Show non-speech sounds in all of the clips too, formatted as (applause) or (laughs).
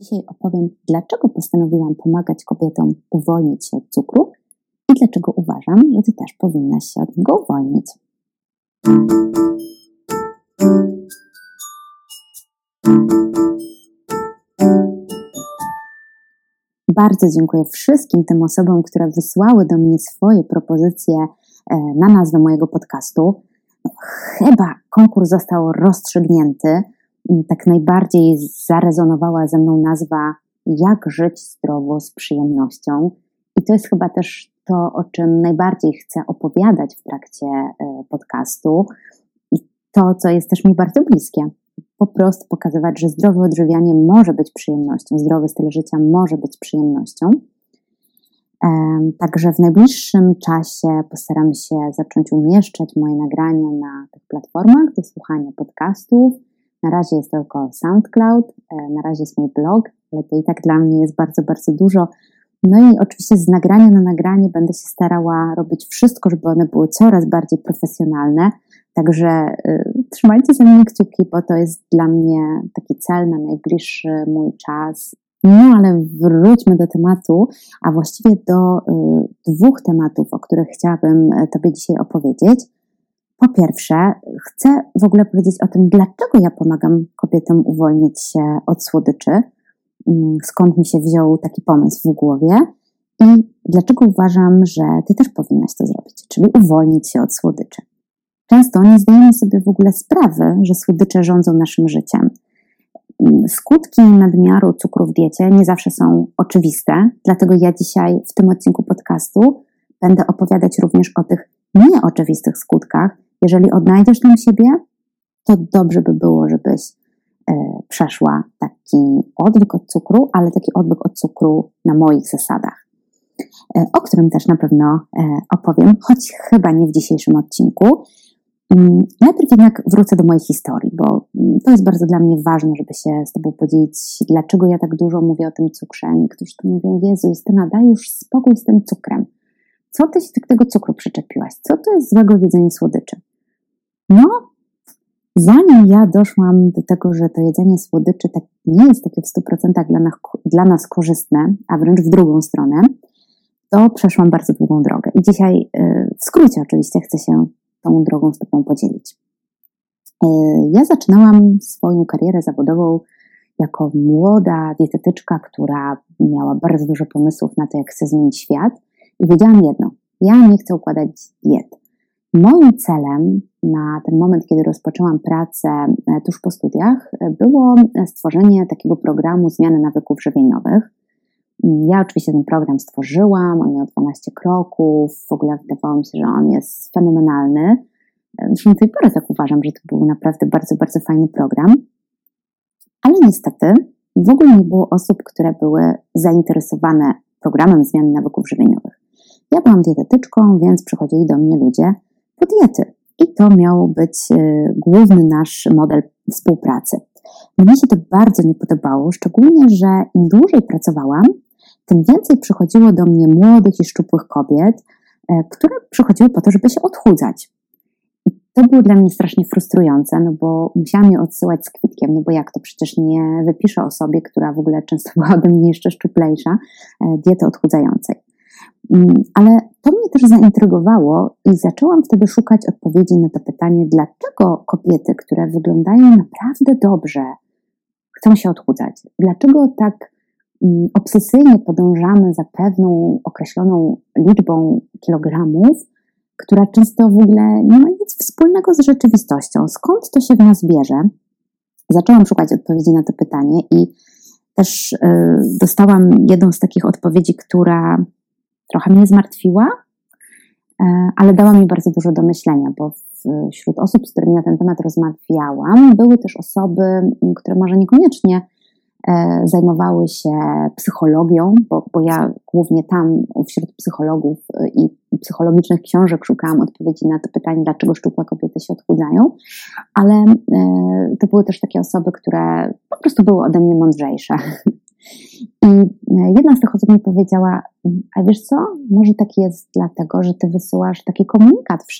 Dzisiaj opowiem, dlaczego postanowiłam pomagać kobietom uwolnić się od cukru i dlaczego uważam, że Ty też powinnaś się od niego uwolnić. Bardzo dziękuję wszystkim tym osobom, które wysłały do mnie swoje propozycje e, na nazwę mojego podcastu. Chyba konkurs został rozstrzygnięty tak najbardziej zarezonowała ze mną nazwa Jak żyć zdrowo z przyjemnością. I to jest chyba też to, o czym najbardziej chcę opowiadać w trakcie e, podcastu. I to, co jest też mi bardzo bliskie. Po prostu pokazywać, że zdrowe odżywianie może być przyjemnością, zdrowy styl życia może być przyjemnością. Także w najbliższym czasie postaram się zacząć umieszczać moje nagrania na tych platformach do słuchania podcastów na razie jest tylko SoundCloud, e, na razie jest mój blog, ale to i tak dla mnie jest bardzo, bardzo dużo. No i oczywiście z nagrania na nagranie będę się starała robić wszystko, żeby one były coraz bardziej profesjonalne. Także y, trzymajcie za mnie kciuki, bo to jest dla mnie taki cel na najbliższy mój czas. No ale wróćmy do tematu, a właściwie do y, dwóch tematów, o których chciałabym Tobie dzisiaj opowiedzieć. Po pierwsze, chcę w ogóle powiedzieć o tym, dlaczego ja pomagam kobietom uwolnić się od słodyczy, mm, skąd mi się wziął taki pomysł w głowie i dlaczego uważam, że Ty też powinnaś to zrobić, czyli uwolnić się od słodyczy. Często nie zdajemy sobie w ogóle sprawy, że słodycze rządzą naszym życiem. Mm, skutki nadmiaru cukru w diecie nie zawsze są oczywiste, dlatego ja dzisiaj w tym odcinku podcastu będę opowiadać również o tych nieoczywistych skutkach, jeżeli odnajdziesz tam siebie, to dobrze by było, żebyś e, przeszła taki odwyk od cukru, ale taki odwyk od cukru na moich zasadach, e, o którym też na pewno e, opowiem, choć chyba nie w dzisiejszym odcinku. Mm, najpierw jednak wrócę do mojej historii, bo mm, to jest bardzo dla mnie ważne, żeby się z Tobą podzielić, dlaczego ja tak dużo mówię o tym cukrze. Niektórzy tu mówią, Jezu, Justyna, daj już spokój z tym cukrem. Co Ty się tak tego cukru przyczepiłaś? Co to jest złego w jedzeniu słodyczy? No, zanim ja doszłam do tego, że to jedzenie słodyczy tak nie jest takie w 100% dla nas, dla nas korzystne, a wręcz w drugą stronę, to przeszłam bardzo długą drogę. I dzisiaj, y, w skrócie oczywiście, chcę się tą drogą z Tobą podzielić. Y, ja zaczynałam swoją karierę zawodową jako młoda dietetyczka, która miała bardzo dużo pomysłów na to, jak chcę zmienić świat. I wiedziałam jedno: ja nie chcę układać diet. Moim celem na ten moment, kiedy rozpoczęłam pracę e, tuż po studiach, e, było stworzenie takiego programu zmiany nawyków żywieniowych. Ja oczywiście ten program stworzyłam, on miał 12 kroków, w ogóle wydawało mi się, że on jest fenomenalny. E, do tej pory tak uważam, że to był naprawdę bardzo, bardzo fajny program. Ale niestety w ogóle nie było osób, które były zainteresowane programem zmiany nawyków żywieniowych. Ja byłam dietetyczką, więc przychodzili do mnie ludzie po diety. I to miał być e, główny nasz model współpracy. Mnie się to bardzo nie podobało, szczególnie, że im dłużej pracowałam, tym więcej przychodziło do mnie młodych i szczupłych kobiet, e, które przychodziły po to, żeby się odchudzać. I to było dla mnie strasznie frustrujące, no bo musiałam je odsyłać z kwitkiem, no bo jak to przecież nie wypiszę osobie, która w ogóle często była mnie jeszcze szczuplejsza, e, diety odchudzającej. Mm, ale to mnie też zaintrygowało i zaczęłam wtedy szukać odpowiedzi na to pytanie, dlaczego kobiety, które wyglądają naprawdę dobrze, chcą się odchudzać? Dlaczego tak mm, obsesyjnie podążamy za pewną określoną liczbą kilogramów, która często w ogóle nie ma nic wspólnego z rzeczywistością? Skąd to się w nas bierze? Zaczęłam szukać odpowiedzi na to pytanie i też y, dostałam jedną z takich odpowiedzi, która trochę mnie zmartwiła, e, ale dała mi bardzo dużo do myślenia, bo wśród osób, z którymi na ten temat rozmawiałam, były też osoby, które może niekoniecznie e, zajmowały się psychologią, bo, bo ja głównie tam wśród psychologów e, i psychologicznych książek szukałam odpowiedzi na to pytanie, dlaczego szczupłe kobiety się odchudzają, ale to były też takie osoby, które po prostu były ode mnie mądrzejsze. I e, jedna z tych osób mi powiedziała, a wiesz co, może tak jest dlatego, że ty wysyłasz taki komunikat w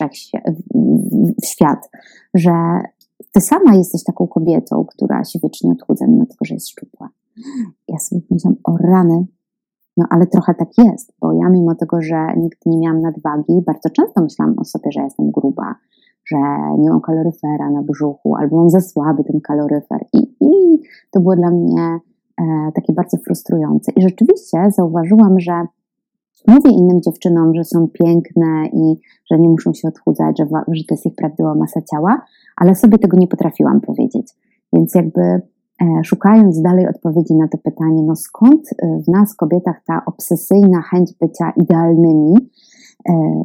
świat, że ty sama jesteś taką kobietą, która się wiecznie odchudza, mimo tego, że jest szczupła. Ja sobie myślałam, o rany, no ale trochę tak jest, bo ja mimo tego, że nigdy nie miałam nadwagi, bardzo często myślałam o sobie, że jestem gruba, że nie mam kaloryfera na brzuchu, albo mam za słaby ten kaloryfer. I, i to było dla mnie e, takie bardzo frustrujące. I rzeczywiście zauważyłam, że mówię innym dziewczynom, że są piękne i że nie muszą się odchudzać, że, że to jest ich prawdziwa masa ciała, ale sobie tego nie potrafiłam powiedzieć. Więc jakby e, szukając dalej odpowiedzi na to pytanie, no skąd e, w nas, kobietach, ta obsesyjna chęć bycia idealnymi,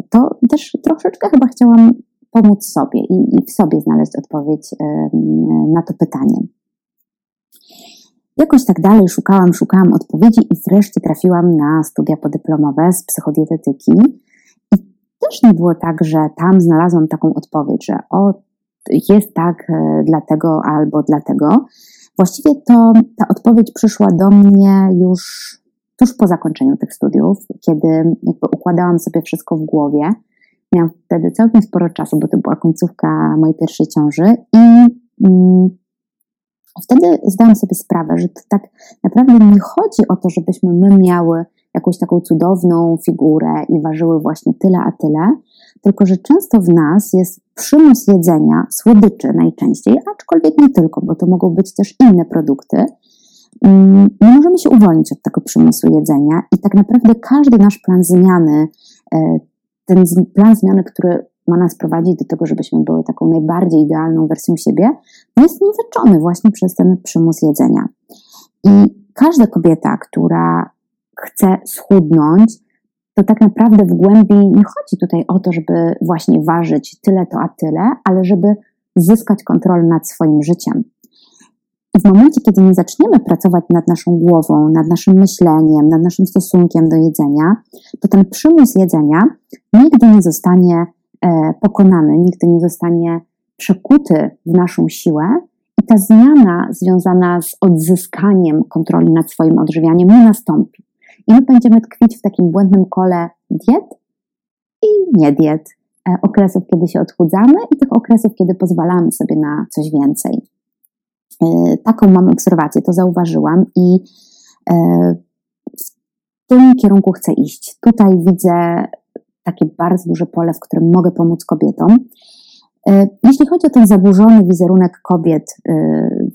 to też troszeczkę chyba chciałam pomóc sobie i w sobie znaleźć odpowiedź na to pytanie. Jakoś tak dalej szukałam, szukałam odpowiedzi i wreszcie trafiłam na studia podyplomowe z psychodietetyki. I też nie było tak, że tam znalazłam taką odpowiedź, że o, jest tak e, dlatego albo dlatego. Właściwie to ta odpowiedź przyszła do mnie już tuż po zakończeniu tych studiów, kiedy jakby układałam sobie wszystko w głowie. Miałam wtedy całkiem sporo czasu, bo to była końcówka mojej pierwszej ciąży i mm, wtedy zdałam sobie sprawę, że to tak naprawdę nie chodzi o to, żebyśmy my miały jakąś taką cudowną figurę i ważyły właśnie tyle a tyle, tylko że często w nas jest przymus jedzenia, słodyczy najczęściej, aczkolwiek nie tylko, bo to mogą być też inne produkty. Mm, nie możemy się uwolnić od tego przymusu jedzenia i tak naprawdę każdy nasz plan zmiany, e, ten plan zmiany, który ma nas prowadzić do tego, żebyśmy były taką najbardziej idealną wersją siebie, no jest niweczony właśnie przez ten przymus jedzenia. I każda kobieta, która chce schudnąć, to tak naprawdę w głębi nie chodzi tutaj o to, żeby właśnie ważyć tyle to a tyle, ale żeby zyskać kontrolę nad swoim życiem. I w momencie, kiedy nie zaczniemy pracować nad naszą głową, nad naszym myśleniem, nad naszym stosunkiem do jedzenia, to ten przymus jedzenia nigdy nie zostanie pokonany, nigdy nie zostanie przekuty w naszą siłę. I ta zmiana związana z odzyskaniem kontroli nad swoim odżywianiem nie nastąpi. I my będziemy tkwić w takim błędnym kole diet i nie diet, e, okresów, kiedy się odchudzamy i tych okresów, kiedy pozwalamy sobie na coś więcej. E, taką mam obserwację, to zauważyłam i e, w tym kierunku chcę iść. Tutaj widzę takie bardzo duże pole, w którym mogę pomóc kobietom. E, jeśli chodzi o ten zaburzony wizerunek kobiet, e,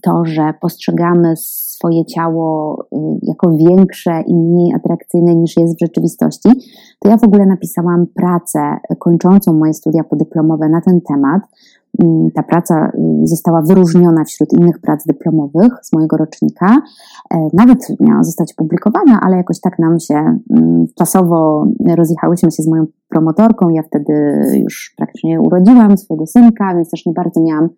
to, że postrzegamy swoje ciało e, jako większe i mniej atrakcyjne niż jest w rzeczywistości, to ja w ogóle napisałam pracę kończącą moje studia podyplomowe na ten temat. Mm, ta praca y, została wyróżniona wśród innych prac dyplomowych z mojego rocznika. E, nawet miała zostać publikowana, ale jakoś tak nam się mm, czasowo rozjechałyśmy się z moją promotorką. Ja wtedy już praktycznie urodziłam swojego synka, więc też nie bardzo miałam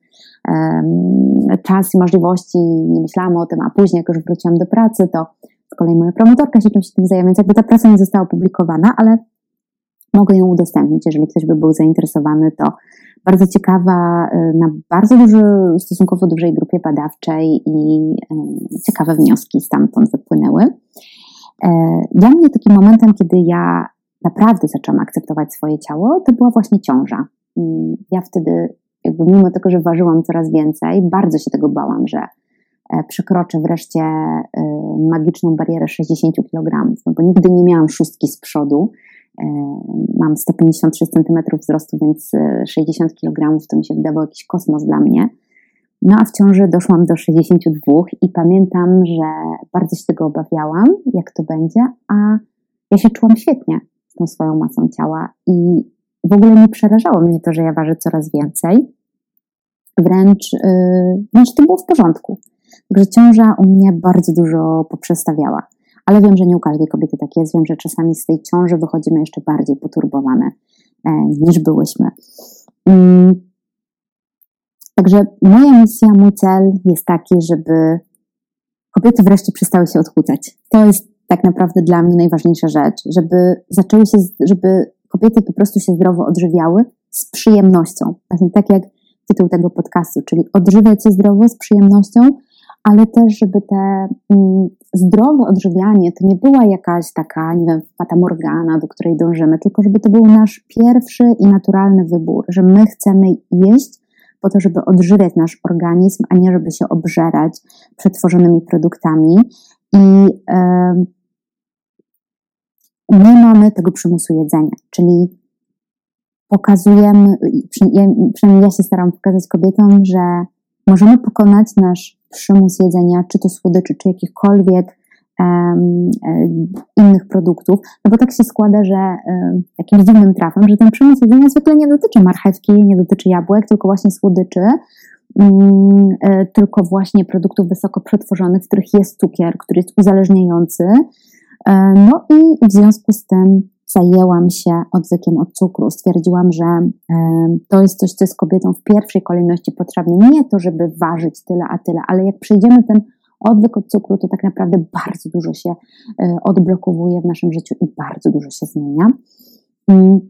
czas i możliwości, nie myślałam o tym, a później, jak już wróciłam do pracy, to z kolei moja promotorka się czymś tym zajęła, więc jakby ta praca nie została opublikowana, ale mogę ją udostępnić, jeżeli ktoś by był zainteresowany, to bardzo ciekawa, y, na bardzo duży, stosunkowo dużej grupie badawczej i y, ciekawe wnioski stamtąd wypłynęły. E, dla mnie takim momentem, kiedy ja naprawdę zaczęłam akceptować swoje ciało, to była właśnie ciąża. Mm, ja wtedy, jakby mimo tego, że ważyłam coraz więcej, bardzo się tego bałam, że e, przekroczę wreszcie y, magiczną barierę 60 kg, no bo nigdy nie miałam szóstki z przodu E, mam 156 cm wzrostu, więc 60 e, kg to mi się wydawał jakiś kosmos dla mnie. No a w ciąży doszłam do 62 i pamiętam, że bardzo się tego obawiałam, jak to będzie, a ja się czułam świetnie z tą swoją masą ciała i w ogóle nie przerażało mnie to, że ja ważę coraz więcej. Wręcz, wręcz to było w porządku. Także ciąża u mnie bardzo dużo poprzestawiała ale wiem, że nie u każdej kobiety tak jest. Wiem, że czasami z tej ciąży wychodzimy jeszcze bardziej poturbowane e, niż byłyśmy. Mm. Także moja misja, mój cel jest taki, żeby kobiety wreszcie przestały się odchudzać. To jest tak naprawdę dla mnie najważniejsza rzecz, żeby zaczęły się, żeby kobiety po prostu się zdrowo odżywiały z przyjemnością. Tak jak tytuł tego podcastu, czyli odżywiać się zdrowo z przyjemnością, ale też, żeby te mm, zdrowe odżywianie to nie była jakaś taka, nie wiem, fata morgana, do której dążymy, tylko żeby to był nasz pierwszy i naturalny wybór, że my chcemy jeść po to, żeby odżywiać nasz organizm, a nie żeby się obżerać przetworzonymi produktami. I nie mamy tego przymusu jedzenia, czyli pokazujemy, przynajmniej ja się staram pokazać kobietom, że możemy pokonać nasz przymus jedzenia, czy to słodyczy, czy jakichkolwiek um, innych produktów, no bo tak się składa, że um, jakimś dziwnym trafem, że ten przymus jedzenia zwykle nie dotyczy marchewki, nie dotyczy jabłek, tylko właśnie słodyczy, um, tylko właśnie produktów wysoko przetworzonych, w których jest cukier, który jest uzależniający. No i w związku z tym zajęłam się odwykiem od cukru. Stwierdziłam, że to jest coś, co jest kobietom w pierwszej kolejności potrzebne. Nie to, żeby ważyć tyle, a tyle, ale jak przejdziemy ten odwyk od cukru, to tak naprawdę bardzo dużo się e, odblokowuje w naszym życiu i bardzo dużo się zmienia. Mm,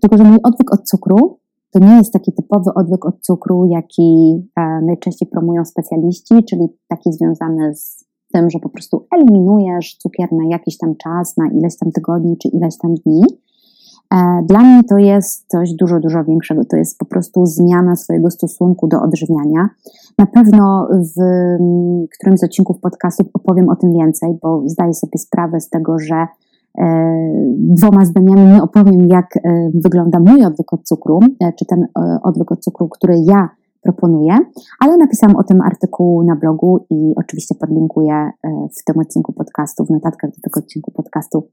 tylko, że mój odwyk od cukru to nie jest taki typowy odwyk od cukru, jaki e, najczęściej promują specjaliści, czyli taki związany z tym, że po prostu eliminujesz cukier na jakiś tam czas, na ileś tam tygodni czy ileś tam dni. E, dla mnie to jest coś dużo, dużo większego. To jest po prostu zmiana swojego stosunku do odżywiania. Na pewno w którymś z odcinków podcastów opowiem o tym więcej, bo zdaję sobie sprawę z tego, że e, dwoma zdaniami nie opowiem, jak e, wygląda mój odwyk od cukru, czy ten odwyk od cukru, który ja proponuję, ale napisałam o tym artykuł na blogu i oczywiście podlinkuję e, w tym odcinku podcastu, w notatkach do tego odcinku podcastu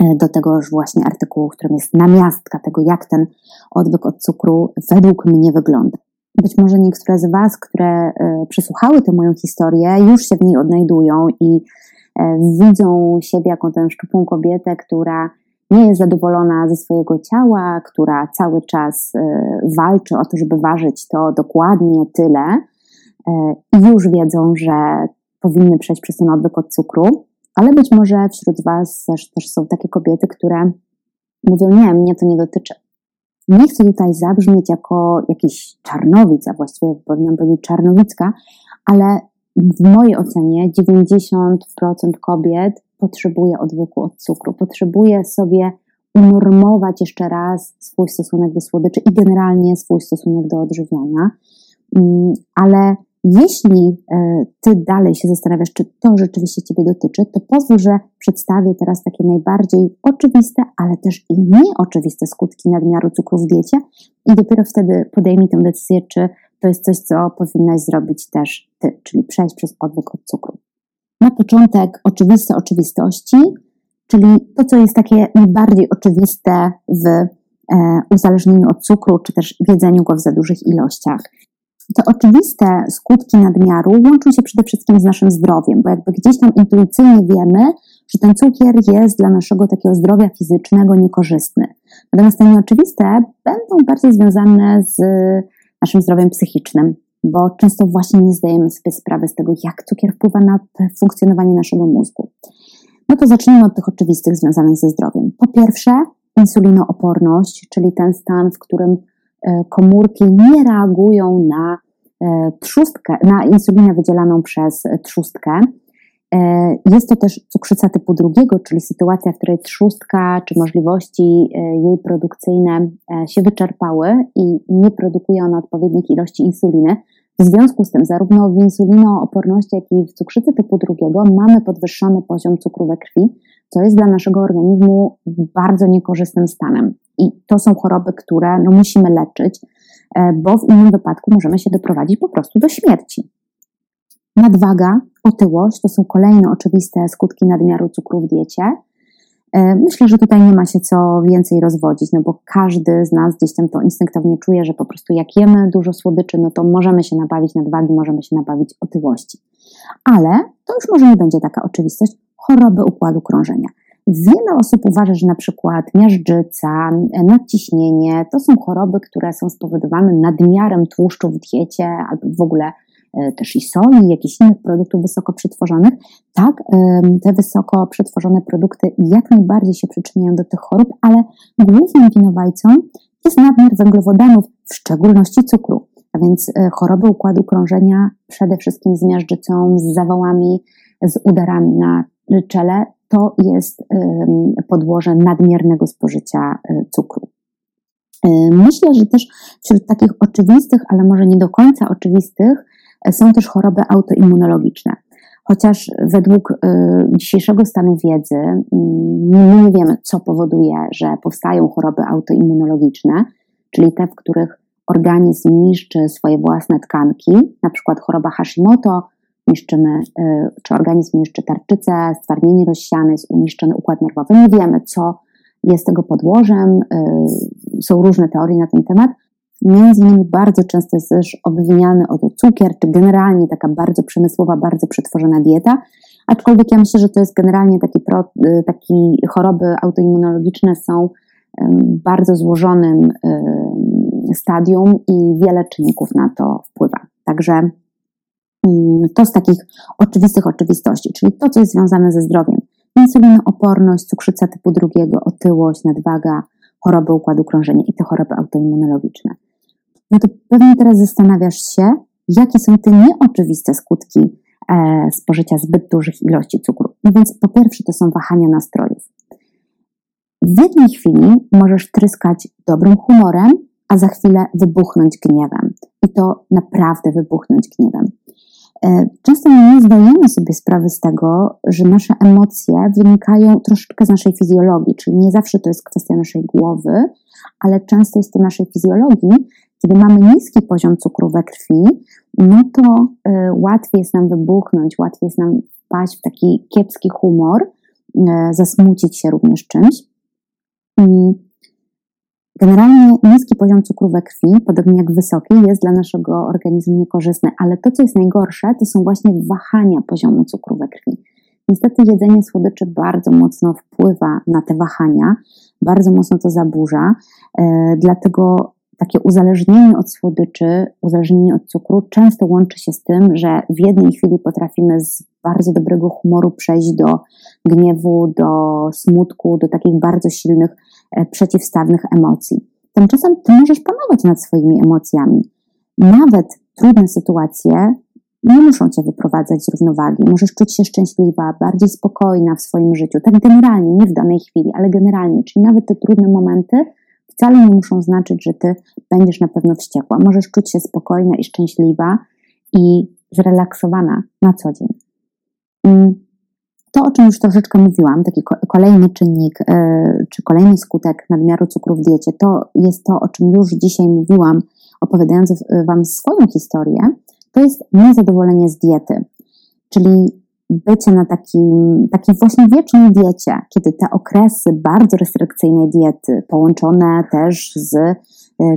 e, do tegoż właśnie artykułu, w którym jest namiastka tego, jak ten odwyk od cukru według mnie wygląda. Być może niektóre z Was, które e, przesłuchały tę moją historię, już się w niej odnajdują i widzą siebie jako tę szczupłą kobietę, która nie jest zadowolona ze swojego ciała, która cały czas e, walczy o to, żeby ważyć to dokładnie tyle e, i już wiedzą, że powinny przejść przez ten odwyk od cukru, ale być może wśród Was też, też są takie kobiety, które mówią: Nie, mnie to nie dotyczy. Nie chcę tutaj zabrzmieć jako jakiś czarnowic, a właściwie powinnam powiedzieć czarnowicka, ale w mojej ocenie 90% kobiet potrzebuje odwyku od cukru, potrzebuje sobie unormować jeszcze raz swój stosunek do słodyczy i generalnie swój stosunek do odżywiania. Mm, ale jeśli e, ty dalej się zastanawiasz, czy to rzeczywiście ciebie dotyczy, to pozwól, że przedstawię teraz takie najbardziej oczywiste, ale też i nieoczywiste skutki nadmiaru cukru w diecie i dopiero wtedy podejmij tę decyzję, czy to jest coś, co powinnaś zrobić też ty, czyli przejść przez odwyk od cukru. Początek oczywiste oczywistości, czyli to, co jest takie najbardziej oczywiste w e, uzależnieniu od cukru, czy też w jedzeniu go w za dużych ilościach. Te oczywiste skutki nadmiaru łączą się przede wszystkim z naszym zdrowiem, bo jakby gdzieś tam intuicyjnie wiemy, że ten cukier jest dla naszego takiego zdrowia fizycznego niekorzystny. Natomiast te nieoczywiste będą bardziej związane z naszym zdrowiem psychicznym, bo często właśnie nie zdajemy sobie sprawy z tego, jak cukier wpływa na funkcjonowanie naszego mózgu. No to zacznijmy od tych oczywistych związanych ze zdrowiem. Po pierwsze, insulinooporność, czyli ten stan, w którym e, komórki nie reagują na e, trzustkę, na insulinę wydzielaną przez trzustkę, E, jest to też cukrzyca typu drugiego, czyli sytuacja, w której trzustka czy możliwości e, jej produkcyjne e, się wyczerpały i nie produkuje ona odpowiednich ilości insuliny. W związku z tym, zarówno w insulinooporności, jak i w cukrzycy typu drugiego mamy podwyższony poziom cukru we krwi, co jest dla naszego organizmu bardzo niekorzystnym stanem. I to są choroby, które no, musimy leczyć, bo w innym wypadku możemy się doprowadzić po prostu do śmierci. Nadwaga, otyłość to są kolejne oczywiste skutki nadmiaru cukru w diecie. E, myślę, że tutaj nie ma się co więcej rozwodzić, no bo każdy z nas gdzieś tam to instynktownie czuje, że po prostu jak jemy dużo słodyczy, no to możemy się nabawić nadwagi, możemy się nabawić otyłości. Ale to już może nie będzie taka oczywistość choroby układu krążenia. Wiele osób uważa, że na przykład miażdżyca, nadciśnienie to są choroby, które są spowodowane nadmiarem tłuszczu w diecie albo w ogóle E, też i soli, jakichś innych produktów wysoko przetworzonych, tak, te wysoko przetworzone produkty jak najbardziej się przyczyniają do tych chorób, ale głównym winowajcą jest nadmiar węglowodanów, w szczególności cukru. A więc e, choroby układu krążenia przede wszystkim z miażdżycą, z zawałami, z udarami na czele, to jest podłoże nadmiernego spożycia e, cukru. Myślę, że też wśród takich oczywistych, ale może nie do końca oczywistych, są też choroby autoimmunologiczne. chociaż według y, dzisiejszego stanu wiedzy y, nie wiemy, co powoduje, że powstają choroby autoimmunologiczne, czyli te, w których organizm niszczy swoje własne tkanki, na przykład choroba Hashimoto, niszczymy, y, czy organizm niszczy tarczycę, stwardnienie rozsiane, jest uniszczony układ nerwowy. Nie wiemy, co jest tego podłożem, y, są różne teorie na ten temat. Między innymi bardzo często jest też obwiniany o to cukier, czy generalnie taka bardzo przemysłowa, bardzo przetworzona dieta, aczkolwiek ja myślę, że to jest generalnie taki, pro, y, taki choroby autoimmunologiczne są bardzo złożonym stadium i wiele czynników na to wpływa. Także mm, to z takich oczywistych oczywistości, czyli to, co jest związane ze zdrowiem. Insulinooporność, cukrzyca typu drugiego, otyłość, nadwaga, choroby układu krążenia i te choroby autoimmunologiczne. No to pewnie teraz zastanawiasz się, jakie są te nieoczywiste skutki e, spożycia zbyt dużych ilości cukru. No więc po pierwsze to są wahania nastrojów. W jednej chwili możesz tryskać dobrym humorem, a za chwilę wybuchnąć gniewem. I to naprawdę wybuchnąć gniewem. E, często nie zdajemy sobie sprawy z tego, że nasze emocje wynikają troszeczkę z naszej fizjologii, czyli nie zawsze to jest kwestia naszej głowy, ale często jest to naszej fizjologii. Kiedy mamy niski poziom cukru we krwi, no to e, łatwiej jest nam wybuchnąć, łatwiej jest nam wpaść w taki kiepski humor, e, zasmucić się również czymś. Generalnie niski poziom cukru we krwi, podobnie jak wysoki, jest dla naszego organizmu niekorzystny, ale to, co jest najgorsze, to są właśnie wahania poziomu cukru we krwi. Niestety jedzenie słodyczy bardzo mocno wpływa na te wahania, bardzo mocno to zaburza, e, dlatego takie uzależnienie od słodyczy, uzależnienie od cukru często łączy się z tym, że w jednej chwili potrafimy z bardzo dobrego humoru przejść do gniewu, do smutku, do takich bardzo silnych, e, przeciwstawnych emocji. Tymczasem ty możesz panować nad swoimi emocjami. Nawet trudne sytuacje nie muszą cię wyprowadzać z równowagi. Możesz czuć się szczęśliwa, bardziej spokojna w swoim życiu. Tak generalnie, nie w danej chwili, ale generalnie. Czyli nawet te trudne momenty wcale nie muszą znaczyć, że ty będziesz na pewno wściekła. Możesz czuć się spokojna i szczęśliwa i zrelaksowana na co dzień. Mm, to, o czym już troszeczkę mówiłam, taki kolejny czynnik, e, czy kolejny skutek nadmiaru cukru w diecie, to jest to, o czym już dzisiaj mówiłam, opowiadając Wam swoją historię, to jest niezadowolenie z diety. Czyli bycie na takim, takiej właśnie wiecznej diecie, kiedy te okresy bardzo restrykcyjnej diety, połączone też z e,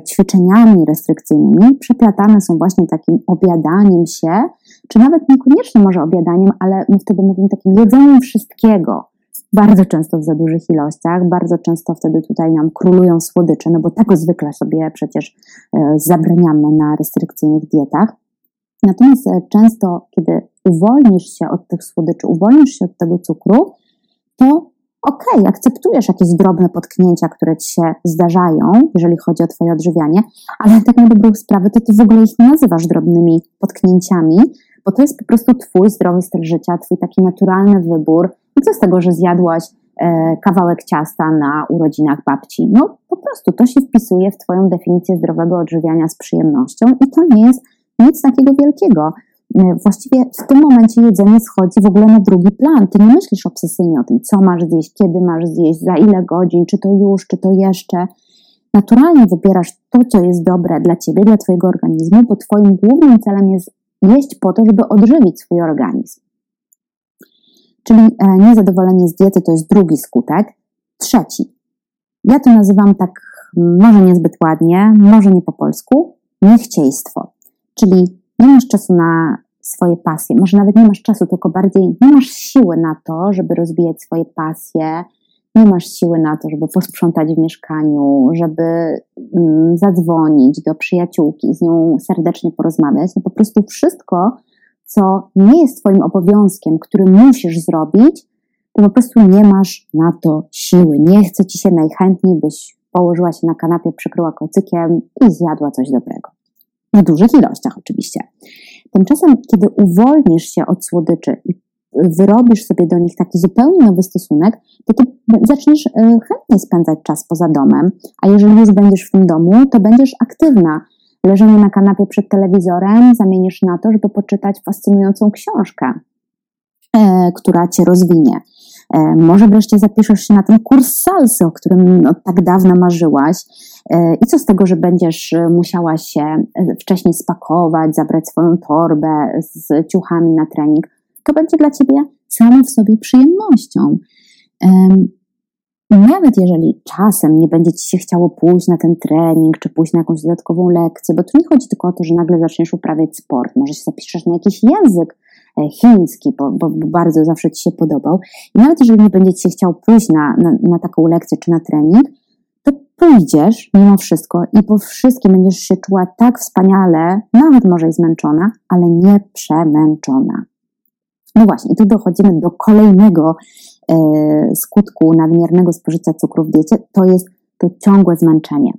ćwiczeniami restrykcyjnymi, przeplatane są właśnie takim obiadaniem się, czy nawet niekoniecznie może obiadaniem, ale my wtedy mówimy takim jedzeniem wszystkiego, bardzo często w za dużych ilościach, bardzo często wtedy tutaj nam królują słodycze, no bo tego zwykle sobie przecież e, zabraniamy na restrykcyjnych dietach. Natomiast e, często, kiedy uwolnisz się od tych słodyczy, uwolnisz się od tego cukru, to okej, okay, akceptujesz jakieś drobne potknięcia, które ci się zdarzają, jeżeli chodzi o twoje odżywianie, ale tak na dobrą sprawę to ty w ogóle ich nie nazywasz drobnymi potknięciami, bo to jest po prostu twój zdrowy styl życia, twój taki naturalny wybór. I co z tego, że zjadłaś e, kawałek ciasta na urodzinach babci? No po prostu to się wpisuje w twoją definicję zdrowego odżywiania z przyjemnością i to nie jest nic takiego wielkiego. E, właściwie w tym momencie jedzenie schodzi w ogóle na drugi plan. Ty nie myślisz obsesyjnie o tym, co masz zjeść, kiedy masz zjeść, za ile godzin, czy to już, czy to jeszcze. Naturalnie wybierasz to, co jest dobre dla ciebie, dla twojego organizmu, bo twoim głównym celem jest jeść po to, żeby odżywić swój organizm. Czyli e, niezadowolenie z diety to jest drugi skutek. Trzeci. Ja to nazywam tak, może niezbyt ładnie, może nie po polsku, niechciejstwo. Czyli nie masz czasu na swoje pasje, może nawet nie masz czasu, tylko bardziej nie masz siły na to, żeby rozwijać swoje pasje, nie masz siły na to, żeby posprzątać w mieszkaniu, żeby mm, zadzwonić do przyjaciółki, z nią serdecznie porozmawiać, no po prostu wszystko, co nie jest Twoim obowiązkiem, który musisz zrobić, to po prostu nie masz na to siły. Nie chce Ci się najchętniej, byś położyła się na kanapie, przykryła kocykiem i zjadła coś dobrego. W dużych ilościach oczywiście. Tymczasem, kiedy uwolnisz się od słodyczy i wyrobisz sobie do nich taki zupełnie nowy stosunek, to ty zaczniesz e, chętnie spędzać czas poza domem, a jeżeli już będziesz w tym domu, to będziesz aktywna. Leżenie na kanapie przed telewizorem zamienisz na to, żeby poczytać fascynującą książkę. e, która cię rozwinie. E, może wreszcie zapiszesz się na ten kurs salsy, o którym tak dawno marzyłaś. E, I co z tego, że będziesz musiała się wcześniej spakować, zabrać swoją torbę z ciuchami na trening? To będzie dla ciebie samo w sobie przyjemnością. Nawet jeżeli czasem nie będzie ci się chciało pójść na ten trening, czy pójść na jakąś dodatkową lekcję, bo tu nie chodzi tylko o to, że nagle zaczniesz uprawiać sport, może się zapiszesz na jakiś język e, chiński, bo, bo, bardzo zawsze ci się podobał. I nawet jeżeli nie będzie ci się chciał pójść na, na, na taką lekcję czy na trening, to pójdziesz mimo wszystko i po wszystkim będziesz się czuła tak wspaniale, nawet może i zmęczona, ale nie przemęczona. No właśnie, i tu dochodzimy do kolejnego e, skutku nadmiernego spożycia cukru w diecie, to jest to ciągłe zmęczenie.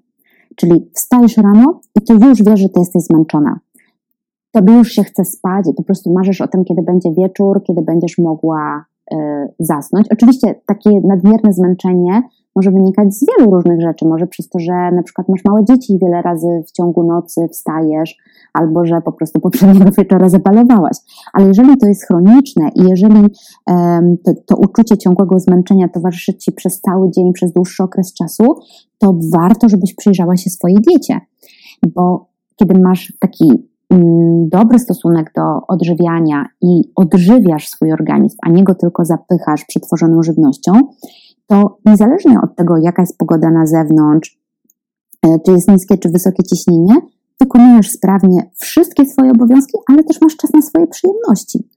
Czyli wstajesz rano i ty już wiesz, że ty jesteś zmęczona. Tobie już się chce spać i po prostu marzysz o tym, kiedy będzie wieczór, kiedy będziesz mogła e, zasnąć. Oczywiście takie nadmierne zmęczenie może wynikać z wielu różnych rzeczy. Może przez to, że na przykład masz małe dzieci i wiele razy w ciągu nocy wstajesz, albo że po prostu poprzedniego (laughs) wieczora zapalowałaś. Ale jeżeli to jest chroniczne i jeżeli um, to, to uczucie ciągłego zmęczenia towarzyszy Ci przez cały dzień, przez dłuższy okres czasu, to warto, żebyś przyjrzała się swojej diecie. Bo kiedy masz taki dobry stosunek do odżywiania i odżywiasz swój organizm, a nie go tylko zapychasz przetworzoną żywnością, to niezależnie od tego, jaka jest pogoda na zewnątrz, e, czy jest niskie, czy wysokie ciśnienie, wykonujesz sprawnie wszystkie swoje obowiązki, ale też masz czas na swoje przyjemności.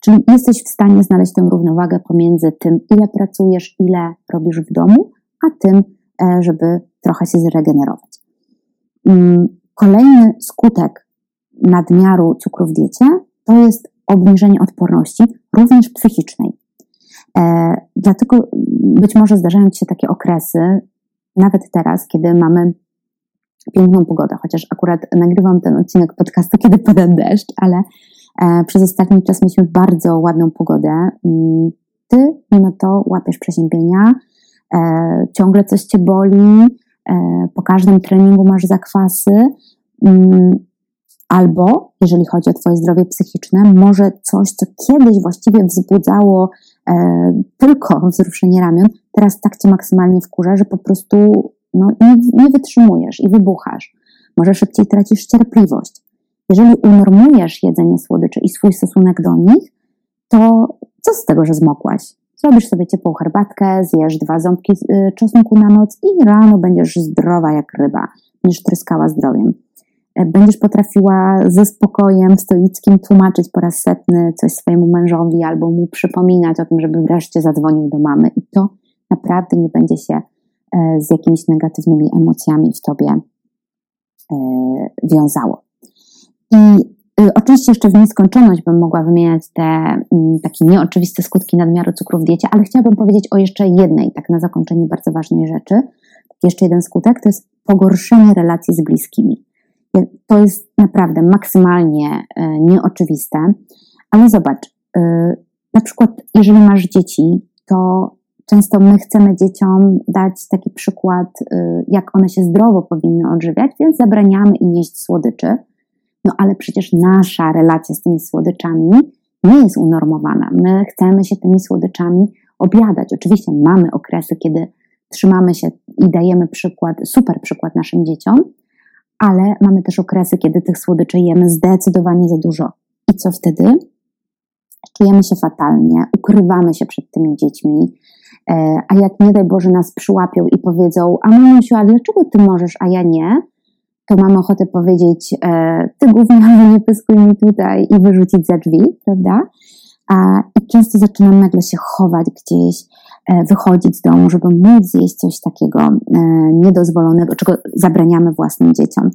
Czyli jesteś w stanie znaleźć tę równowagę pomiędzy tym, ile pracujesz, ile robisz w domu, a tym, e, żeby trochę się zregenerować. Mm, kolejny skutek nadmiaru cukru w diecie to jest obniżenie odporności, również psychicznej. E, dlatego być może zdarzają Ci się takie okresy, nawet teraz, kiedy mamy piękną pogodę, chociaż akurat nagrywam ten odcinek podcastu, kiedy pada deszcz, ale e, przez ostatni czas mieliśmy bardzo ładną pogodę. Mm, ty mimo to łapiesz przeziębienia, e, ciągle coś Cię boli, e, po każdym treningu masz zakwasy, mm, albo jeżeli chodzi o Twoje zdrowie psychiczne, może coś, co kiedyś właściwie wzbudzało e, tylko wzruszenie ramion, teraz tak Cię maksymalnie wkurza, że po prostu no, nie, nie wytrzymujesz i wybuchasz. Może szybciej tracisz cierpliwość. Jeżeli unormujesz jedzenie słodyczy i swój stosunek do nich, to co z tego, że zmokłaś? Zrobisz sobie ciepłą herbatkę, zjesz dwa ząbki y, czosnku na noc i rano będziesz zdrowa jak ryba, będziesz tryskała zdrowiem. E, będziesz potrafiła ze spokojem stoickim tłumaczyć po raz setny coś swojemu mężowi albo mu przypominać o tym, żeby wreszcie zadzwonił do mamy i to naprawdę nie będzie się e, z jakimiś negatywnymi emocjami w tobie e, wiązało. I y, oczywiście jeszcze w nieskończoność bym mogła wymieniać te mm, takie nieoczywiste skutki nadmiaru cukru w diecie, ale chciałabym powiedzieć o jeszcze jednej, tak na zakończenie bardzo ważnej rzeczy. Jeszcze jeden skutek to jest pogorszenie relacji z bliskimi. To jest naprawdę maksymalnie e, nieoczywiste, ale zobacz, e, na przykład jeżeli masz dzieci, to często my chcemy dzieciom dać taki przykład, e, jak one się zdrowo powinny odżywiać, więc zabraniamy im jeść słodyczy. No ale przecież nasza relacja z tymi słodyczami nie jest unormowana. My chcemy się tymi słodyczami obiadać. Oczywiście mamy okresy, kiedy trzymamy się i dajemy przykład, super przykład naszym dzieciom, ale mamy też okresy, kiedy tych słodyczy jemy zdecydowanie za dużo. I co wtedy? Czujemy się fatalnie, ukrywamy się przed tymi dziećmi, e, a jak nie daj Boże nas przyłapią i powiedzą, a mamusiu, a dlaczego ty możesz, a ja nie? To mamy ochotę powiedzieć, e, ty gówniarzu, (laughs) nie pyskuj mi tutaj i wyrzucić za drzwi, prawda? A, I często zaczynamy nagle się chować gdzieś, wychodzić z domu, żeby móc zjeść coś takiego e, niedozwolonego, czego zabraniamy własnym dzieciom.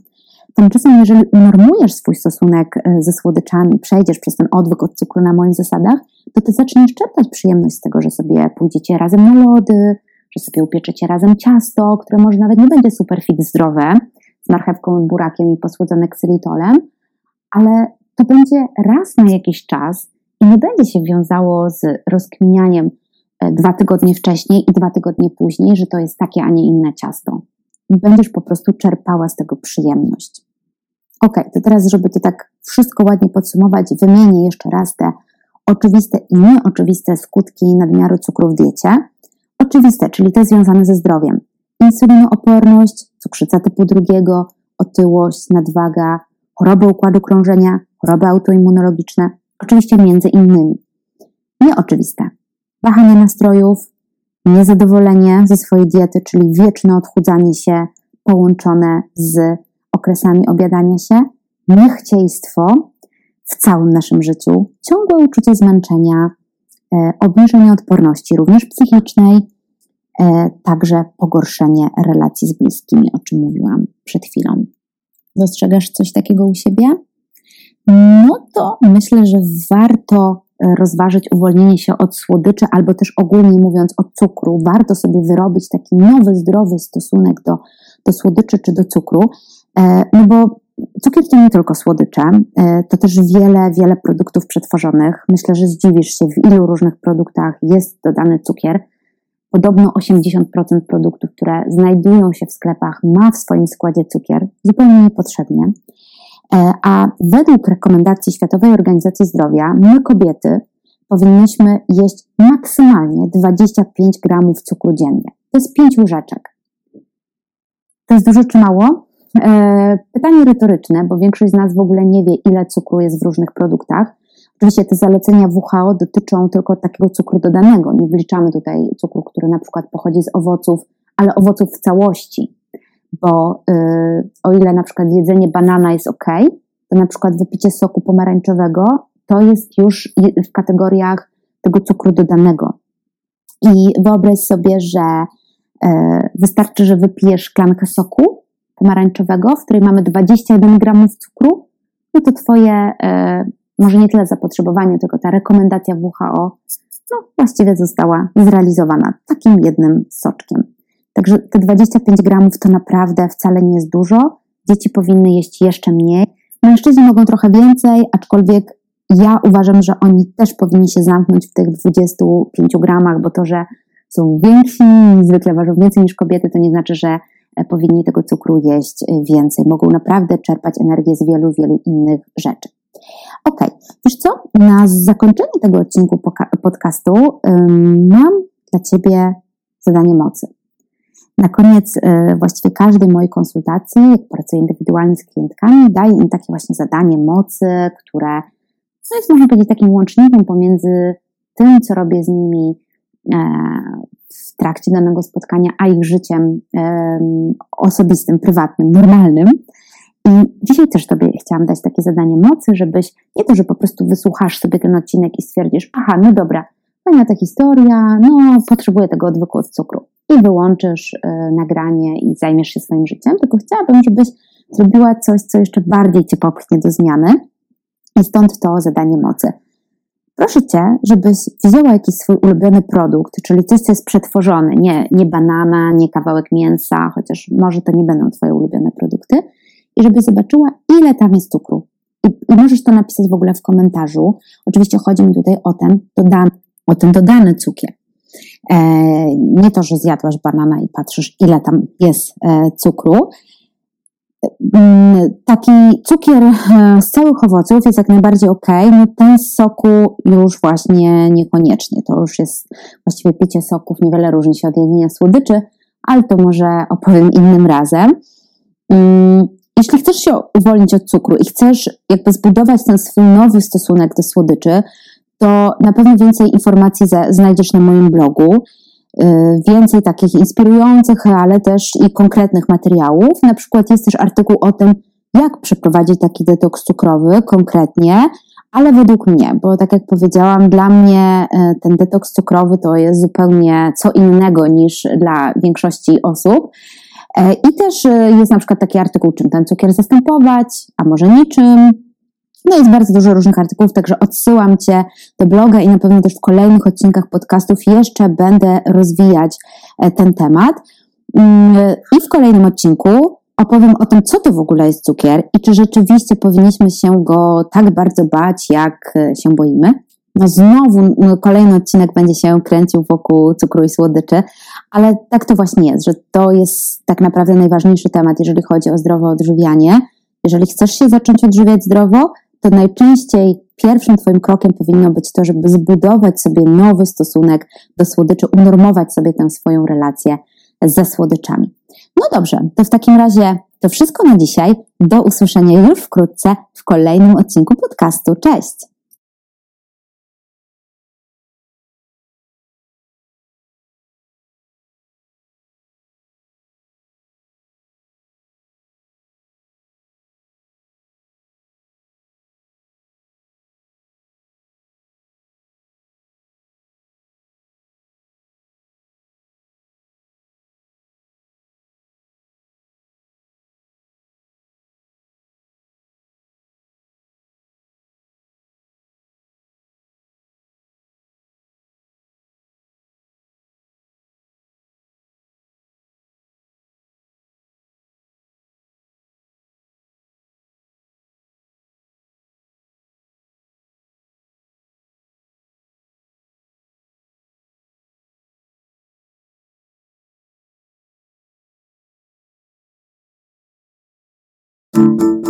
Tymczasem, jeżeli unormujesz swój stosunek e, ze słodyczami, przejdziesz przez ten odwyk od cukru na moich zasadach, to ty zaczniesz czerpać przyjemność z tego, że sobie pójdziecie razem na lody, że sobie upieczecie razem ciasto, które może nawet nie będzie super fit zdrowe, z marchewką, burakiem i posłodzone ksylitolem, ale to będzie raz na jakiś czas i nie będzie się wiązało z rozkminianiem, E, dwa tygodnie wcześniej i dwa tygodnie później, że to jest takie, a nie inne ciasto. Będziesz po prostu czerpała z tego przyjemność. Ok, to teraz, żeby to tak wszystko ładnie podsumować, wymienię jeszcze raz te oczywiste i nieoczywiste skutki nadmiaru cukru w diecie. Oczywiste, czyli te związane ze zdrowiem. Insulinooporność, cukrzyca typu drugiego, otyłość, nadwaga, choroby układu krążenia, choroby autoimmunologiczne, oczywiście między innymi. Nieoczywiste. Wahanie nastrojów, niezadowolenie ze swojej diety, czyli wieczne odchudzanie się połączone z okresami obiadania się, niechciejstwo w całym naszym życiu, ciągłe uczucie zmęczenia, e, obniżenie odporności, również psychicznej, e, także pogorszenie relacji z bliskimi, o czym mówiłam przed chwilą. Dostrzegasz coś takiego u siebie? No to myślę, że warto rozważyć uwolnienie się od słodyczy, albo też ogólnie mówiąc od cukru. Warto sobie wyrobić taki nowy, zdrowy stosunek do, do słodyczy czy do cukru, no bo Cukier to nie tylko słodycze, e, to też wiele, wiele produktów przetworzonych. Myślę, że zdziwisz się, w ilu różnych produktach jest dodany cukier. Podobno 80% produktów, które znajdują się w sklepach, ma w swoim składzie cukier, zupełnie niepotrzebnie. E, a według rekomendacji Światowej Organizacji Zdrowia, my kobiety powinnyśmy jeść maksymalnie 25 gramów cukru dziennie. To jest 5 łyżeczek. To jest dużo czy mało? E, pytanie retoryczne, bo większość z nas w ogóle nie wie, ile cukru jest w różnych produktach. Oczywiście te zalecenia WHO dotyczą tylko takiego cukru dodanego. Nie wliczamy tutaj cukru, który na przykład pochodzi z owoców, ale owoców w całości. Bo yy, o ile na przykład jedzenie banana jest ok, to na przykład wypicie soku pomarańczowego to jest już w kategoriach tego cukru dodanego. I wyobraź sobie, że yy, wystarczy, że wypijesz szklankę soku pomarańczowego, w której mamy 21 gramów cukru, no to Twoje, e, może nie tyle zapotrzebowanie, tylko ta rekomendacja WHO, no właściwie została zrealizowana takim jednym soczkiem. Także te 25 gramów to naprawdę wcale nie jest dużo. Dzieci powinny jeść jeszcze mniej. Mężczyźni mogą trochę więcej, aczkolwiek ja uważam, że oni też powinni się zamknąć w tych 25 gramach, bo to, że są więksi, zwykle ważą więcej niż kobiety, to nie znaczy, że E, powinni tego cukru jeść e, więcej. Mogą naprawdę czerpać energię z wielu, wielu innych rzeczy. Ok, wiesz co? Na zakończenie tego odcinku podcastu mam dla Ciebie zadanie mocy. Na koniec e, właściwie każdej mojej konsultacji, jak pracuję indywidualnie z klientkami, daję im takie właśnie zadanie mocy, które no jest można powiedzieć takim łącznikiem pomiędzy tym, co robię z nimi w trakcie danego spotkania, a ich życiem osobistym, prywatnym, normalnym. I dzisiaj też Tobie chciałam dać takie zadanie mocy, żebyś nie to, że po prostu wysłuchasz sobie ten odcinek i stwierdzisz, aha, no dobra, fajna ta historia, no potrzebuję tego odwyku od cukru. I wyłączysz y, nagranie i zajmiesz się swoim życiem, tylko chciałabym, żebyś zrobiła coś, co jeszcze bardziej Cię popchnie do zmiany. I stąd to zadanie mocy. Proszę Cię, żebyś wzięła jakiś swój ulubiony produkt, czyli coś, co jest przetworzone, nie, nie banana, nie kawałek mięsa, chociaż może to nie będą Twoje ulubione produkty, i żebyś zobaczyła, ile tam jest cukru. I, i możesz to napisać w ogóle w komentarzu. Oczywiście chodzi mi tutaj o ten dodany, o ten dodany cukier. E, nie to, że zjadłaś banana i patrzysz, ile tam jest e, cukru, Mm, taki cukier e, z całych owoców jest jak najbardziej ok, no ten z soku już właśnie niekoniecznie. To już jest właściwie picie soków, niewiele różni się od jedzenia słodyczy, ale to może opowiem innym razem. Mm, jeśli chcesz się uwolnić od cukru i chcesz jakby zbudować ten swój nowy stosunek do słodyczy, to na pewno więcej informacji znajdziesz na moim blogu. Y, więcej takich inspirujących, ale też i konkretnych materiałów. Na przykład jest też artykuł o tym, jak przeprowadzić taki detoks cukrowy konkretnie, ale według mnie, bo tak jak powiedziałam, dla mnie y, ten detoks cukrowy to jest zupełnie co innego niż dla większości osób. Y, I też jest na przykład taki artykuł, czym ten cukier zastępować, a może niczym, no jest bardzo dużo różnych artykułów, także odsyłam Cię do bloga i na pewno też w kolejnych odcinkach podcastów jeszcze będę rozwijać e, ten temat. Mm, I w kolejnym odcinku opowiem o tym, co to w ogóle jest cukier i czy rzeczywiście powinniśmy się go tak bardzo bać, jak e, się boimy. No znowu no kolejny odcinek będzie się kręcił wokół cukru i słodyczy, ale tak to właśnie jest, że to jest tak naprawdę najważniejszy temat, jeżeli chodzi o zdrowe odżywianie. Jeżeli chcesz się zacząć odżywiać zdrowo, to najczęściej pierwszym Twoim krokiem powinno być to, żeby zbudować sobie nowy stosunek do słodyczy, unormować sobie tę swoją relację ze słodyczami. No dobrze, to w takim razie to wszystko na dzisiaj. Do usłyszenia już wkrótce w kolejnym odcinku podcastu. Cześć! Música